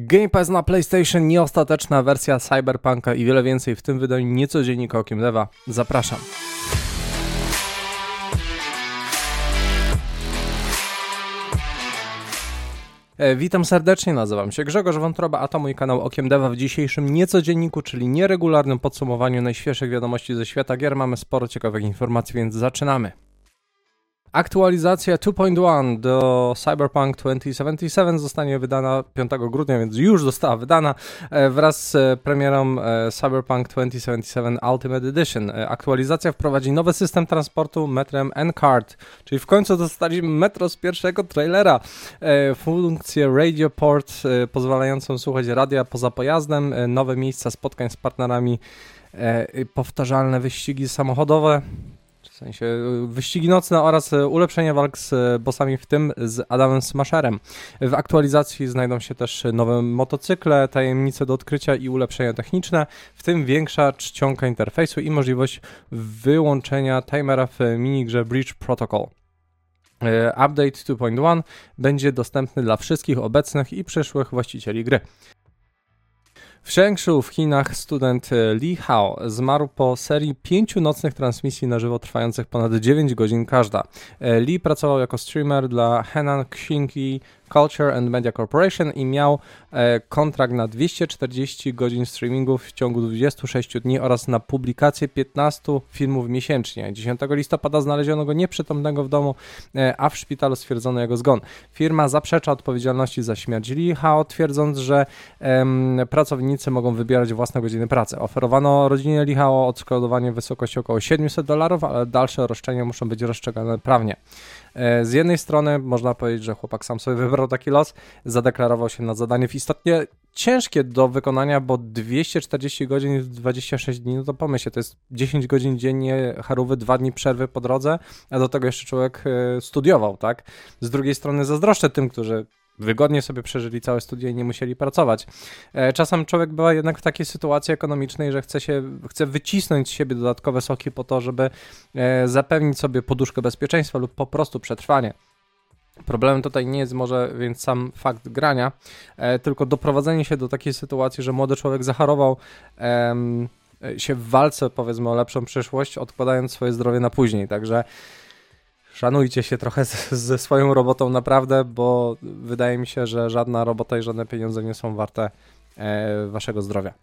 Game Pass na PlayStation, nieostateczna wersja Cyberpunka i wiele więcej w tym wydaniu niecodziennika Okiem Lewa. Zapraszam. E, witam serdecznie, nazywam się Grzegorz Wątroba, a to mój kanał Okiem Deva w dzisiejszym niecodzienniku, czyli nieregularnym podsumowaniu najświeższych wiadomości ze świata gier. Mamy sporo ciekawych informacji, więc zaczynamy. Aktualizacja 2.1 do Cyberpunk 2077 zostanie wydana 5 grudnia, więc już została wydana e, wraz z premierą e, Cyberpunk 2077 Ultimate Edition. E, aktualizacja wprowadzi nowy system transportu metrem N-Card, czyli w końcu dostaliśmy metro z pierwszego trailera. Funkcję Radio Port pozwalającą słuchać radia poza pojazdem, nowe miejsca spotkań z partnerami, powtarzalne wyścigi samochodowe, sensie y, wyścigi nocne oraz y, ulepszenie walk z y, bossami, w tym z Adamem Smasherem. W aktualizacji znajdą się też nowe motocykle, tajemnice do odkrycia i ulepszenia techniczne, w tym większa czcionka interfejsu i możliwość wyłączenia timera w minigrze Bridge Protocol. Update 2.1 będzie dostępny dla wszystkich obecnych i przyszłych właścicieli gry. W Shengshu w Chinach student e, Li Hao zmarł po serii pięciu nocnych transmisji na żywo trwających ponad 9 godzin każda. E, Li pracował jako streamer dla Henan Xinyi Culture and Media Corporation i miał e, kontrakt na 240 godzin streamingu w ciągu 26 dni oraz na publikację 15 filmów miesięcznie. 10 listopada znaleziono go nieprzytomnego w domu, e, a w szpitalu stwierdzono jego zgon. Firma zaprzecza odpowiedzialności za śmierć Lee Hao, twierdząc, że pracownicy mogą wybierać własne godziny pracy. Oferowano rodzinie Lee Hao odszkodowanie w wysokości około 700 dolarów, ale dalsze roszczenia muszą być rozstrzygane prawnie. E, z jednej strony można powiedzieć, że chłopak sam sobie wybrał taki los, zadeklarował się na zadanie w istotnie ciężkie do wykonania, bo 240 godzin w 26 dni, no to pomyślcie, to jest 10 godzin dziennie harówy, 2 dni przerwy po drodze, a do tego jeszcze człowiek e, studiował, tak? Z drugiej strony zazdroszczę tym, którzy wygodnie sobie przeżyli całe studia i nie musieli pracować. E, czasem człowiek bywa jednak w takiej sytuacji ekonomicznej, że chce, się, chce wycisnąć z siebie dodatkowe soki po to, żeby e, zapewnić sobie poduszkę bezpieczeństwa lub po prostu przetrwanie. Problemem tutaj nie jest może więc sam fakt grania, e, tylko doprowadzenie się do takiej sytuacji, że młody człowiek zachorował się w walce, powiedzmy, o lepszą przyszłość, odkładając swoje zdrowie na później. Także szanujcie się trochę ze swoją robotą naprawdę, bo wydaje mi się, że żadna robota i żadne pieniądze nie są warte e, waszego zdrowia.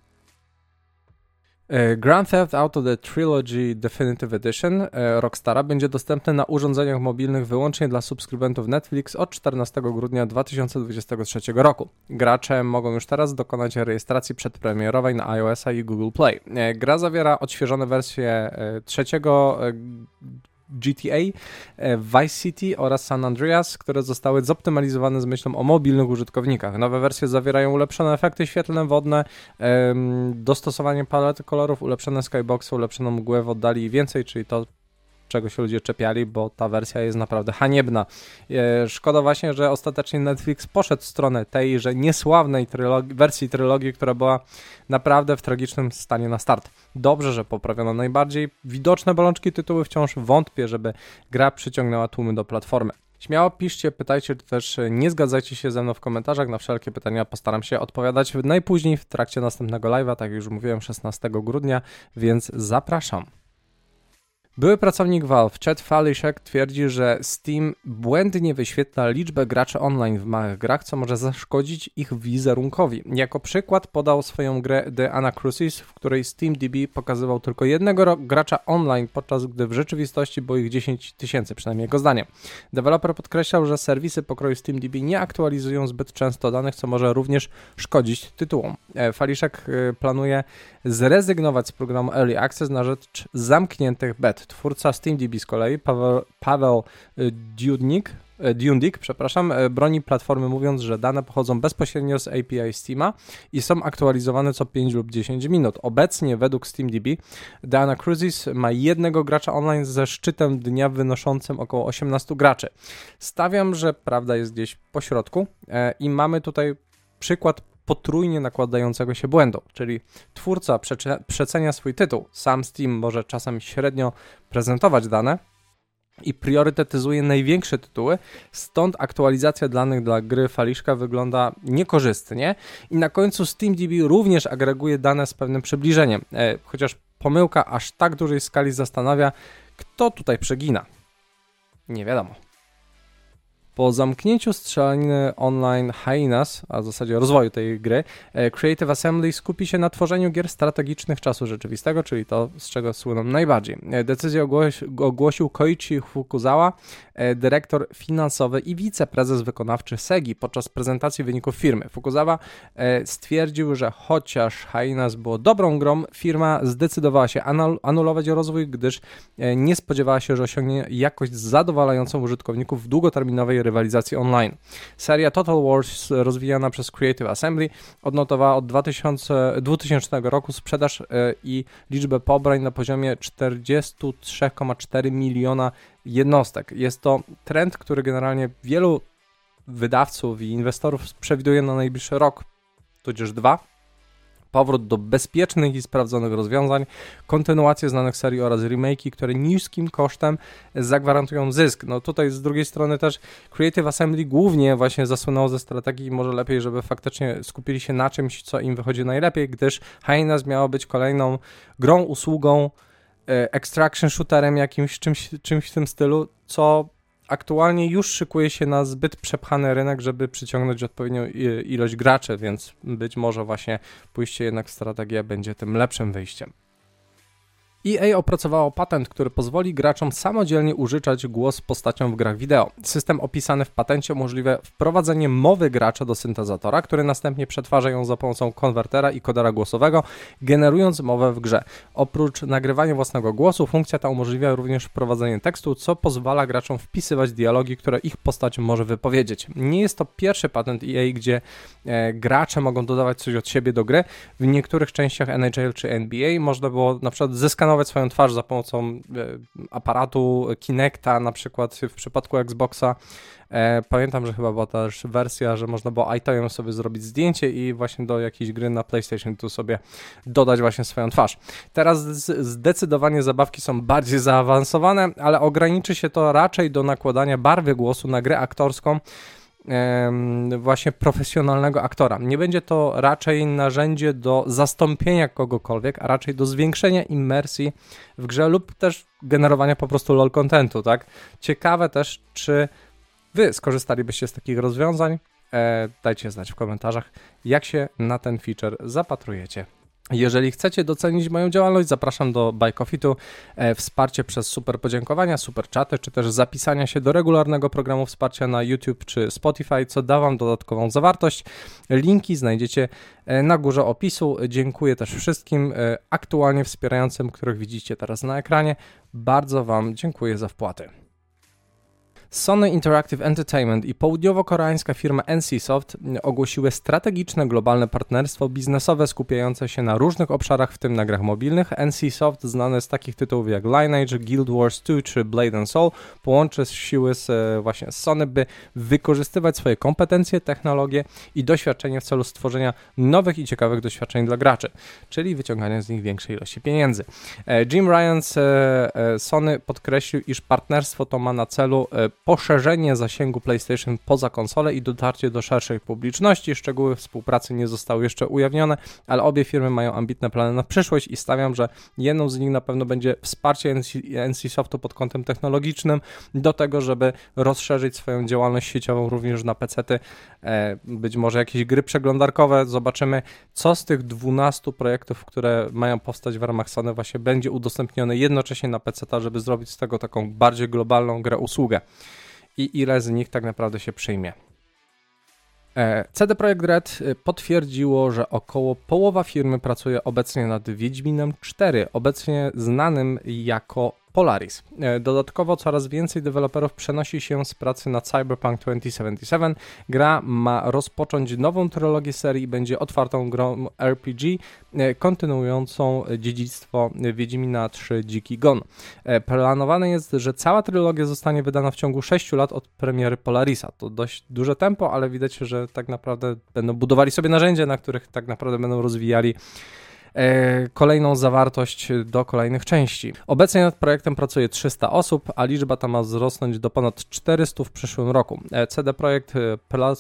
E, Grand Theft Auto The Trilogy Definitive Edition e, Rockstara będzie dostępny na urządzeniach mobilnych wyłącznie dla subskrybentów Netflix od 14 grudnia 2023 roku. Gracze mogą już teraz dokonać rejestracji przedpremierowej na iOS i Google Play. Gra zawiera odświeżone wersje trzeciego GTA, e, Vice City oraz San Andreas, które zostały zoptymalizowane z myślą o mobilnych użytkownikach. Nowe wersje zawierają ulepszone efekty świetlne, wodne, dostosowanie palety kolorów, ulepszone skyboxy, ulepszoną mgłę w oddali i więcej, czyli to czego się ludzie czepiali, bo ta wersja jest naprawdę haniebna. E, szkoda właśnie, że ostatecznie Netflix poszedł w stronę tej, niesławnej trylogi wersji trylogii, która była naprawdę w tragicznym stanie na start. Dobrze, że poprawiono najbardziej widoczne bolączki tytuły, wciąż wątpię, żeby gra przyciągnęła tłumy do platformy. Śmiało piszcie, pytajcie, czy też nie zgadzajcie się ze mną w komentarzach. Na wszelkie pytania postaram się odpowiadać najpóźniej w trakcie następnego live'a, tak jak już mówiłem, 16 grudnia, więc zapraszam. Były pracownik Valve, Chad Faliszek, twierdzi, że Steam błędnie wyświetla liczbę graczy online w małych grach, co może zaszkodzić ich wizerunkowi. Jako przykład podał swoją grę The Anacrusis, w której SteamDB pokazywał tylko jednego gracza online, podczas gdy w rzeczywistości było ich 10 tysięcy, przynajmniej jego zdaniem. Deweloper podkreślał, że serwisy pokroju SteamDB nie aktualizują zbyt często danych, co może również szkodzić tytułom. E, Faliszek e, planuje zrezygnować z programu Early Access na rzecz zamkniętych bet twórca SteamDB z kolei, Paweł, Paweł y, Dundik, przepraszam, y, broni platformy mówiąc, że dane pochodzą bezpośrednio z API Steama i są aktualizowane co 5 lub 10 minut. Obecnie według SteamDB Dana Cruises ma jednego gracza online ze szczytem dnia wynoszącym około 18 graczy. Stawiam, że prawda jest gdzieś po środku e, i mamy tutaj przykład potrójnie nakładającego się błędu, czyli twórca przecenia swój tytuł, sam Steam może czasem średnio prezentować dane, i priorytetyzuje największe tytuły, stąd aktualizacja danych dla gry Faliszka wygląda niekorzystnie i na końcu SteamDB również agreguje dane z pewnym przybliżeniem, e, chociaż pomyłka aż tak dużej skali zastanawia, kto tutaj przegina. Nie wiadomo. Po zamknięciu strzelaniny online Hyenas, a w zasadzie rozwoju tej gry, e, Creative Assembly skupi się na tworzeniu gier strategicznych czasu rzeczywistego, czyli to, z czego słyną najbardziej. E, decyzję ogłosi, ogłosił Koichi Fukuzawa, e, dyrektor finansowy i wiceprezes wykonawczy SEGI podczas prezentacji wyników firmy. Fukuzawa stwierdził, że chociaż Hyenas było dobrą grą, firma zdecydowała się anulować rozwój, gdyż nie spodziewała się, że osiągnie jakość zadowalającą użytkowników w długoterminowej rywalizacji online. Seria Total Wars rozwijana przez Creative Assembly odnotowała od 2000, 2000 roku sprzedaż e, i liczbę pobrań na poziomie 43,4 miliona jednostek. Jest to trend, który generalnie wielu wydawców i inwestorów przewiduje na najbliższy rok, tudzież dwa powrót do bezpiecznych i sprawdzonych rozwiązań, kontynuację znanych serii oraz remake'i, które niskim kosztem zagwarantują zysk. No tutaj z drugiej strony też Creative Assembly głównie właśnie zasłynęło ze strategii może lepiej, żeby faktycznie skupili się na czymś, co im wychodzi najlepiej, gdyż Hyenas miało być kolejną grą, usługą, e, extraction shooterem jakimś, czymś, czymś w tym stylu, co aktualnie już szykuje się na zbyt przepchany rynek, żeby przyciągnąć odpowiednią ilość graczy, więc być może właśnie pójście jednak w strategię będzie tym lepszym wyjściem. EA opracowało patent, który pozwoli graczom samodzielnie użyczać głos postaciom w grach wideo. System opisany w patencie umożliwia wprowadzenie mowy gracza do syntezatora, który następnie przetwarza ją za pomocą konwertera i kodera głosowego, generując mowę w grze. Oprócz nagrywania własnego głosu, funkcja ta umożliwia również wprowadzenie tekstu, co pozwala graczom wpisywać dialogi, które ich postać może wypowiedzieć. Nie jest to pierwszy patent EA, gdzie e, gracze mogą dodawać coś od siebie do gry. W niektórych częściach NHL czy NBA można było na przykład zeskanować skanować swoją twarz za pomocą e, aparatu Kinecta, na przykład w przypadku Xboxa. E, pamiętam, że chyba była też wersja, że można było iToyem sobie zrobić zdjęcie i właśnie do jakiejś gry na PlayStation tu sobie dodać właśnie swoją twarz. Teraz zdecydowanie zabawki są bardziej zaawansowane, ale ograniczy się to raczej do nakładania barwy głosu na grę aktorską, właśnie profesjonalnego aktora. Nie będzie to raczej narzędzie do zastąpienia kogokolwiek, a raczej do zwiększenia imersji w grze lub też generowania po prostu lol contentu, tak? Ciekawe też, czy wy skorzystalibyście z takich rozwiązań. E, dajcie znać w komentarzach, jak się na ten feature zapatrujecie. Jeżeli chcecie docenić moją działalność, zapraszam do Bajkofitu, e, wsparcie przez super podziękowania, super czaty, czy też zapisania się do regularnego programu wsparcia na YouTube czy Spotify, co da Wam dodatkową zawartość. Linki znajdziecie e, na górze opisu. Dziękuję też wszystkim e, aktualnie wspierającym, których widzicie teraz na ekranie. Bardzo Wam dziękuję za wpłaty. Sony Interactive Entertainment i południowo-koreańska firma NCSoft ogłosiły strategiczne globalne partnerstwo biznesowe skupiające się na różnych obszarach, w tym na grach mobilnych. NCSoft, znane z takich tytułów jak Lineage, Guild Wars 2 czy Blade and Soul, połączy siły z, e, właśnie Sony, by wykorzystywać swoje kompetencje, technologie i doświadczenie w celu stworzenia nowych i ciekawych doświadczeń dla graczy, czyli wyciągania z nich większej ilości pieniędzy. E, Jim Ryan z e, Sony podkreślił, iż partnerstwo to ma na celu poszerzenie zasięgu PlayStation poza konsolę i dotarcie do szerszej publiczności. Szczegóły współpracy nie zostały jeszcze ujawnione, ale obie firmy mają ambitne plany na przyszłość i stawiam, że jedną z nich na pewno będzie wsparcie NC, pod kątem technologicznym do tego, żeby rozszerzyć swoją działalność sieciową również na PC-ty, e, być może jakieś gry przeglądarkowe. Zobaczymy, co z tych 12 projektów, które mają powstać w ramach Sony właśnie będzie udostępnione jednocześnie na PC, żeby zrobić z tego taką bardziej globalną grę usługę i ile z nich tak naprawdę się przyjmie. E, CD Projekt Red e, potwierdziło, że około połowa firmy pracuje obecnie nad Wiedźminem 4, obecnie znanym jako Polaris. E, dodatkowo coraz więcej deweloperów przenosi się z pracy nad Cyberpunk 2077. Gra ma rozpocząć nową trylogię serii i będzie otwartą grą RPG e, kontynuującą dziedzictwo Wiedźmina 3 Dziki Gon. E, planowane jest, że cała trylogia zostanie wydana w ciągu 6 lat od premiery Polarisa. To dość duże tempo, ale widać, że tak naprawdę będą budowali sobie narzędzia, na których tak naprawdę będą rozwijali kolejną zawartość do kolejnych części. Obecnie nad projektem pracuje 300 osób, a liczba ta ma wzrosnąć do ponad 400 w przyszłym roku. E, CD Projekt e,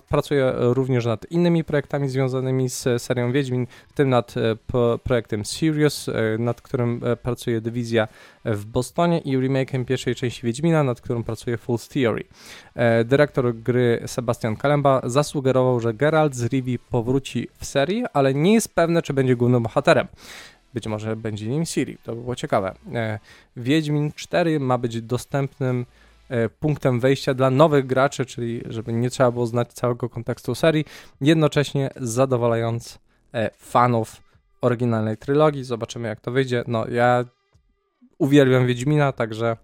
pracuje również nad innymi projektami związanymi z serią Wiedźmin, w tym nad projektem Sirius, nad którym pracuje dywizja w Bostonie i remake'em pierwszej części Wiedźmina, nad którą pracuje Full Theory. Dyrektor gry Sebastian Kalemba zasugerował, że Geralt z Rivi powróci w serii, ale nie jest pewne, czy będzie głównym bohaterem. Być może będzie nim Siri, to by było ciekawe. E, Wiedźmin 4 ma być dostępnym e, punktem wejścia dla nowych graczy, czyli żeby nie trzeba było znać całego kontekstu serii, jednocześnie zadowalając e, fanów oryginalnej trylogii. Zobaczymy jak to wyjdzie. No ja uwielbiam Wiedźmina, także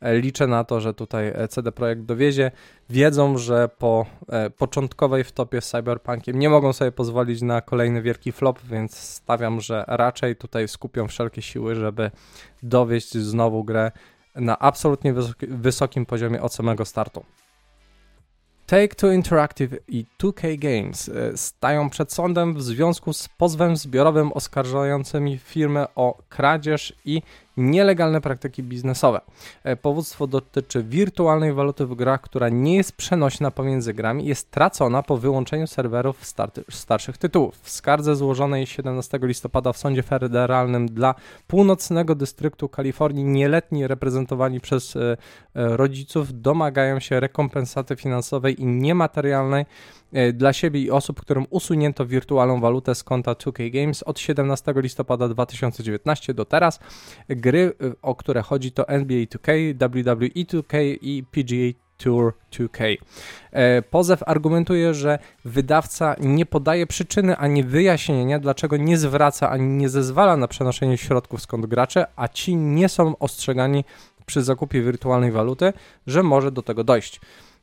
E, liczę na to, że tutaj e, CD Projekt dowiezie. Wiedzą, że po e, początkowej wtopie z Cyberpunkiem nie mogą sobie pozwolić na kolejny wielki flop, więc stawiam, że raczej tutaj skupią wszelkie siły, żeby dowieść znowu grę na absolutnie wysokim poziomie od samego startu. Take-Two Interactive i 2K Games stają przed sądem w związku z pozwem zbiorowym oskarżającymi firmę o kradzież i nielegalne praktyki biznesowe. E, powództwo dotyczy wirtualnej waluty w grach, która nie jest przenośna pomiędzy grami i jest tracona po wyłączeniu serwerów starszych tytułów. W skardze złożonej 17 listopada w sądzie federalnym dla północnego dystryktu Kalifornii nieletni reprezentowani przez e, e, rodziców domagają się rekompensaty finansowej i niematerialnej dla siebie i osób, którym usunięto wirtualną walutę z konta 2K Games od 17 listopada 2019 do teraz. E, o które chodzi to NBA 2K, WWE 2K i PGA Tour 2K. E, pozew argumentuje, że wydawca nie podaje przyczyny ani wyjaśnienia, dlaczego nie zwraca ani nie zezwala na przenoszenie środków skąd gracze, a ci nie są ostrzegani przy zakupie wirtualnej waluty, że może do tego dojść.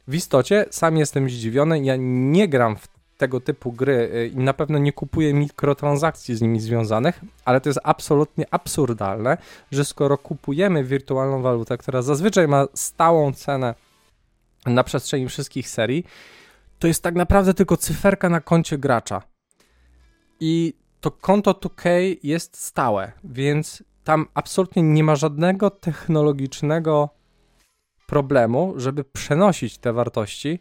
W istocie sam jestem zdziwiony, ja nie gram w tego typu gry y, i na pewno nie kupuję mikrotransakcji z nimi związanych, ale to jest absolutnie absurdalne, że skoro kupujemy wirtualną walutę, która zazwyczaj ma stałą cenę na przestrzeni wszystkich serii, to jest tak naprawdę tylko cyferka na koncie gracza. I to konto 2K jest stałe, więc tam absolutnie nie ma żadnego technologicznego problemu, żeby przenosić te wartości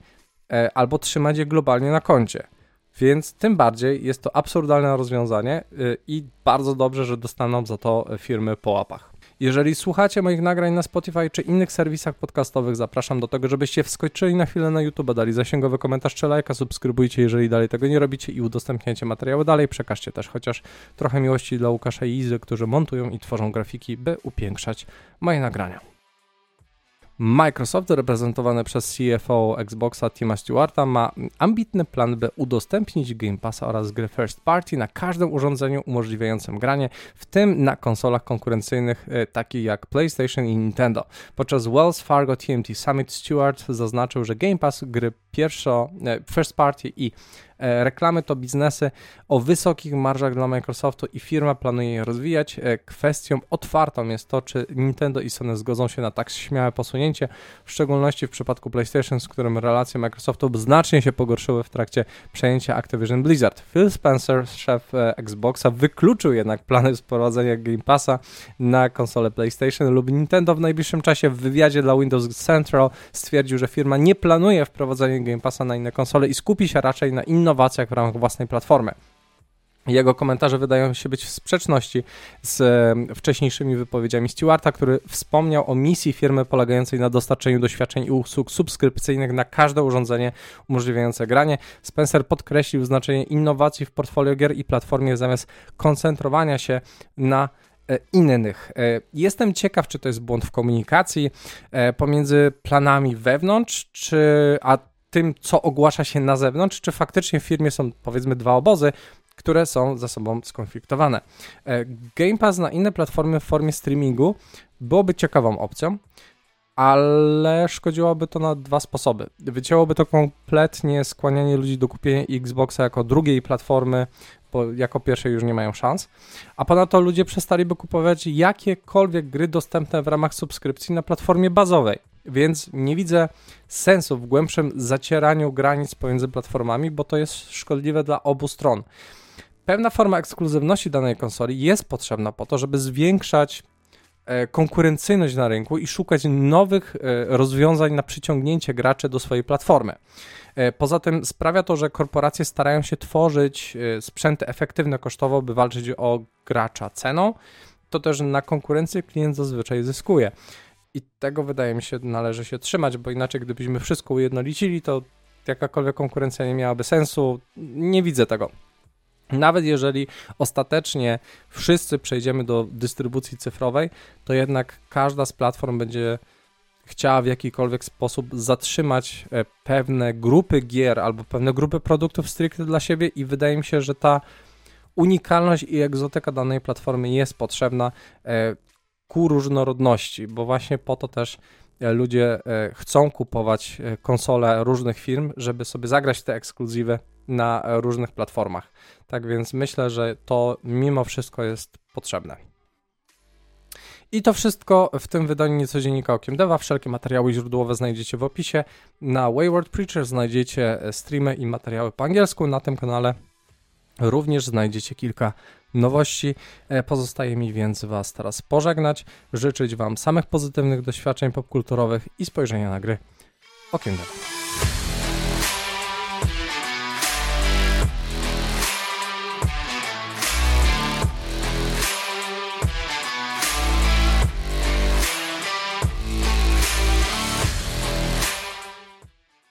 albo trzymać je globalnie na koncie. Więc tym bardziej jest to absurdalne rozwiązanie e, i bardzo dobrze, że dostaną za to firmy po łapach. Jeżeli słuchacie moich nagrań na Spotify czy innych serwisach podcastowych, zapraszam do tego, żebyście wskoczyli na chwilę na YouTube, dali zasięgowy komentarz czy lajka, subskrybujcie, jeżeli dalej tego nie robicie i udostępniajcie materiały dalej. Przekażcie też chociaż trochę miłości dla Łukasza i Izy, którzy montują i tworzą grafiki, by upiększać moje nagrania. Microsoft, reprezentowany przez CFO Xboxa Tima Stewarta, ma ambitny plan, by udostępnić Game Passa oraz gry first party na każdym urządzeniu umożliwiającym granie, w tym na konsolach konkurencyjnych e, takich jak PlayStation i Nintendo. Podczas Wells Fargo TMT Summit Stewart zaznaczył, że Game Pass, gry pierwszo, e, first party i E, reklamy to biznesy o wysokich marżach dla Microsoftu i firma planuje je rozwijać. E, kwestią otwartą jest to, czy Nintendo i Sony zgodzą się na tak śmiałe posunięcie, w szczególności w przypadku PlayStation, z którym relacje Microsoftu znacznie się pogorszyły w trakcie przejęcia Activision Blizzard. Phil Spencer, szef Xboxa, wykluczył jednak plany sprowadzenia Game Passa na konsolę PlayStation lub Nintendo w najbliższym czasie. W wywiadzie dla Windows Central stwierdził, że firma nie planuje wprowadzenia Game Passa na inne konsole i skupi się raczej na innowacjach w ramach własnej platformy. Jego komentarze wydają się być w sprzeczności z e, wcześniejszymi wypowiedziami Stewarta, który wspomniał o misji firmy polegającej na dostarczeniu doświadczeń i usług subskrypcyjnych na każde urządzenie umożliwiające granie. Spencer podkreślił znaczenie innowacji w portfolio gier i platformie zamiast koncentrowania się na e, innych. E, jestem ciekaw, czy to jest błąd w komunikacji pomiędzy planami wewnątrz, czy a tym, co ogłasza się na zewnątrz, czy faktycznie w firmie są powiedzmy dwa obozy, które są ze sobą skonfliktowane. E, Game Pass na inne platformy w formie streamingu byłoby ciekawą opcją, ale szkodziłoby to na dwa sposoby. Wycięłoby to kompletnie skłanianie ludzi do kupienia Xboxa jako drugiej platformy, bo jako pierwszej już nie mają szans, a ponadto ludzie przestaliby kupować jakiekolwiek gry dostępne w ramach subskrypcji na platformie bazowej. Więc nie widzę sensu w głębszym zacieraniu granic pomiędzy platformami, bo to jest szkodliwe dla obu stron. pewna forma ekskluzywności danej konsoli jest potrzebna po to, żeby zwiększać e, konkurencyjność na rynku i szukać nowych e, rozwiązań na przyciągnięcie graczy do swojej platformy. E, poza tym sprawia to, że korporacje starają się tworzyć sprzęty efektywne kosztowo, by walczyć o gracza ceną. To też na konkurencji klient zazwyczaj zyskuje. I tego wydaje mi się należy się trzymać, bo inaczej gdybyśmy wszystko ujednolicili, to jakakolwiek konkurencja nie miałaby sensu. Nie widzę tego. Nawet jeżeli ostatecznie wszyscy przejdziemy do dystrybucji cyfrowej, to jednak każda z platform będzie chciała w jakikolwiek sposób zatrzymać e, pewne grupy gier albo pewne grupy produktów stricte dla siebie i wydaje mi się, że ta unikalność i egzotyka danej platformy jest potrzebna e, ku różnorodności, bo właśnie po to też e, ludzie chcą kupować konsole różnych firm, żeby sobie zagrać te ekskluzywy na różnych platformach. Tak więc myślę, że to mimo wszystko jest potrzebne. I to wszystko w tym wydaniu Niecodziennika Okiem Deva. Wszelkie materiały źródłowe znajdziecie w opisie. Na Wayward Preacher znajdziecie streamy i materiały po angielsku. Na tym kanale również znajdziecie kilka nowości. E, pozostaje mi więc Was teraz pożegnać, życzyć Wam samych pozytywnych doświadczeń popkulturowych i spojrzenia na gry Okiem.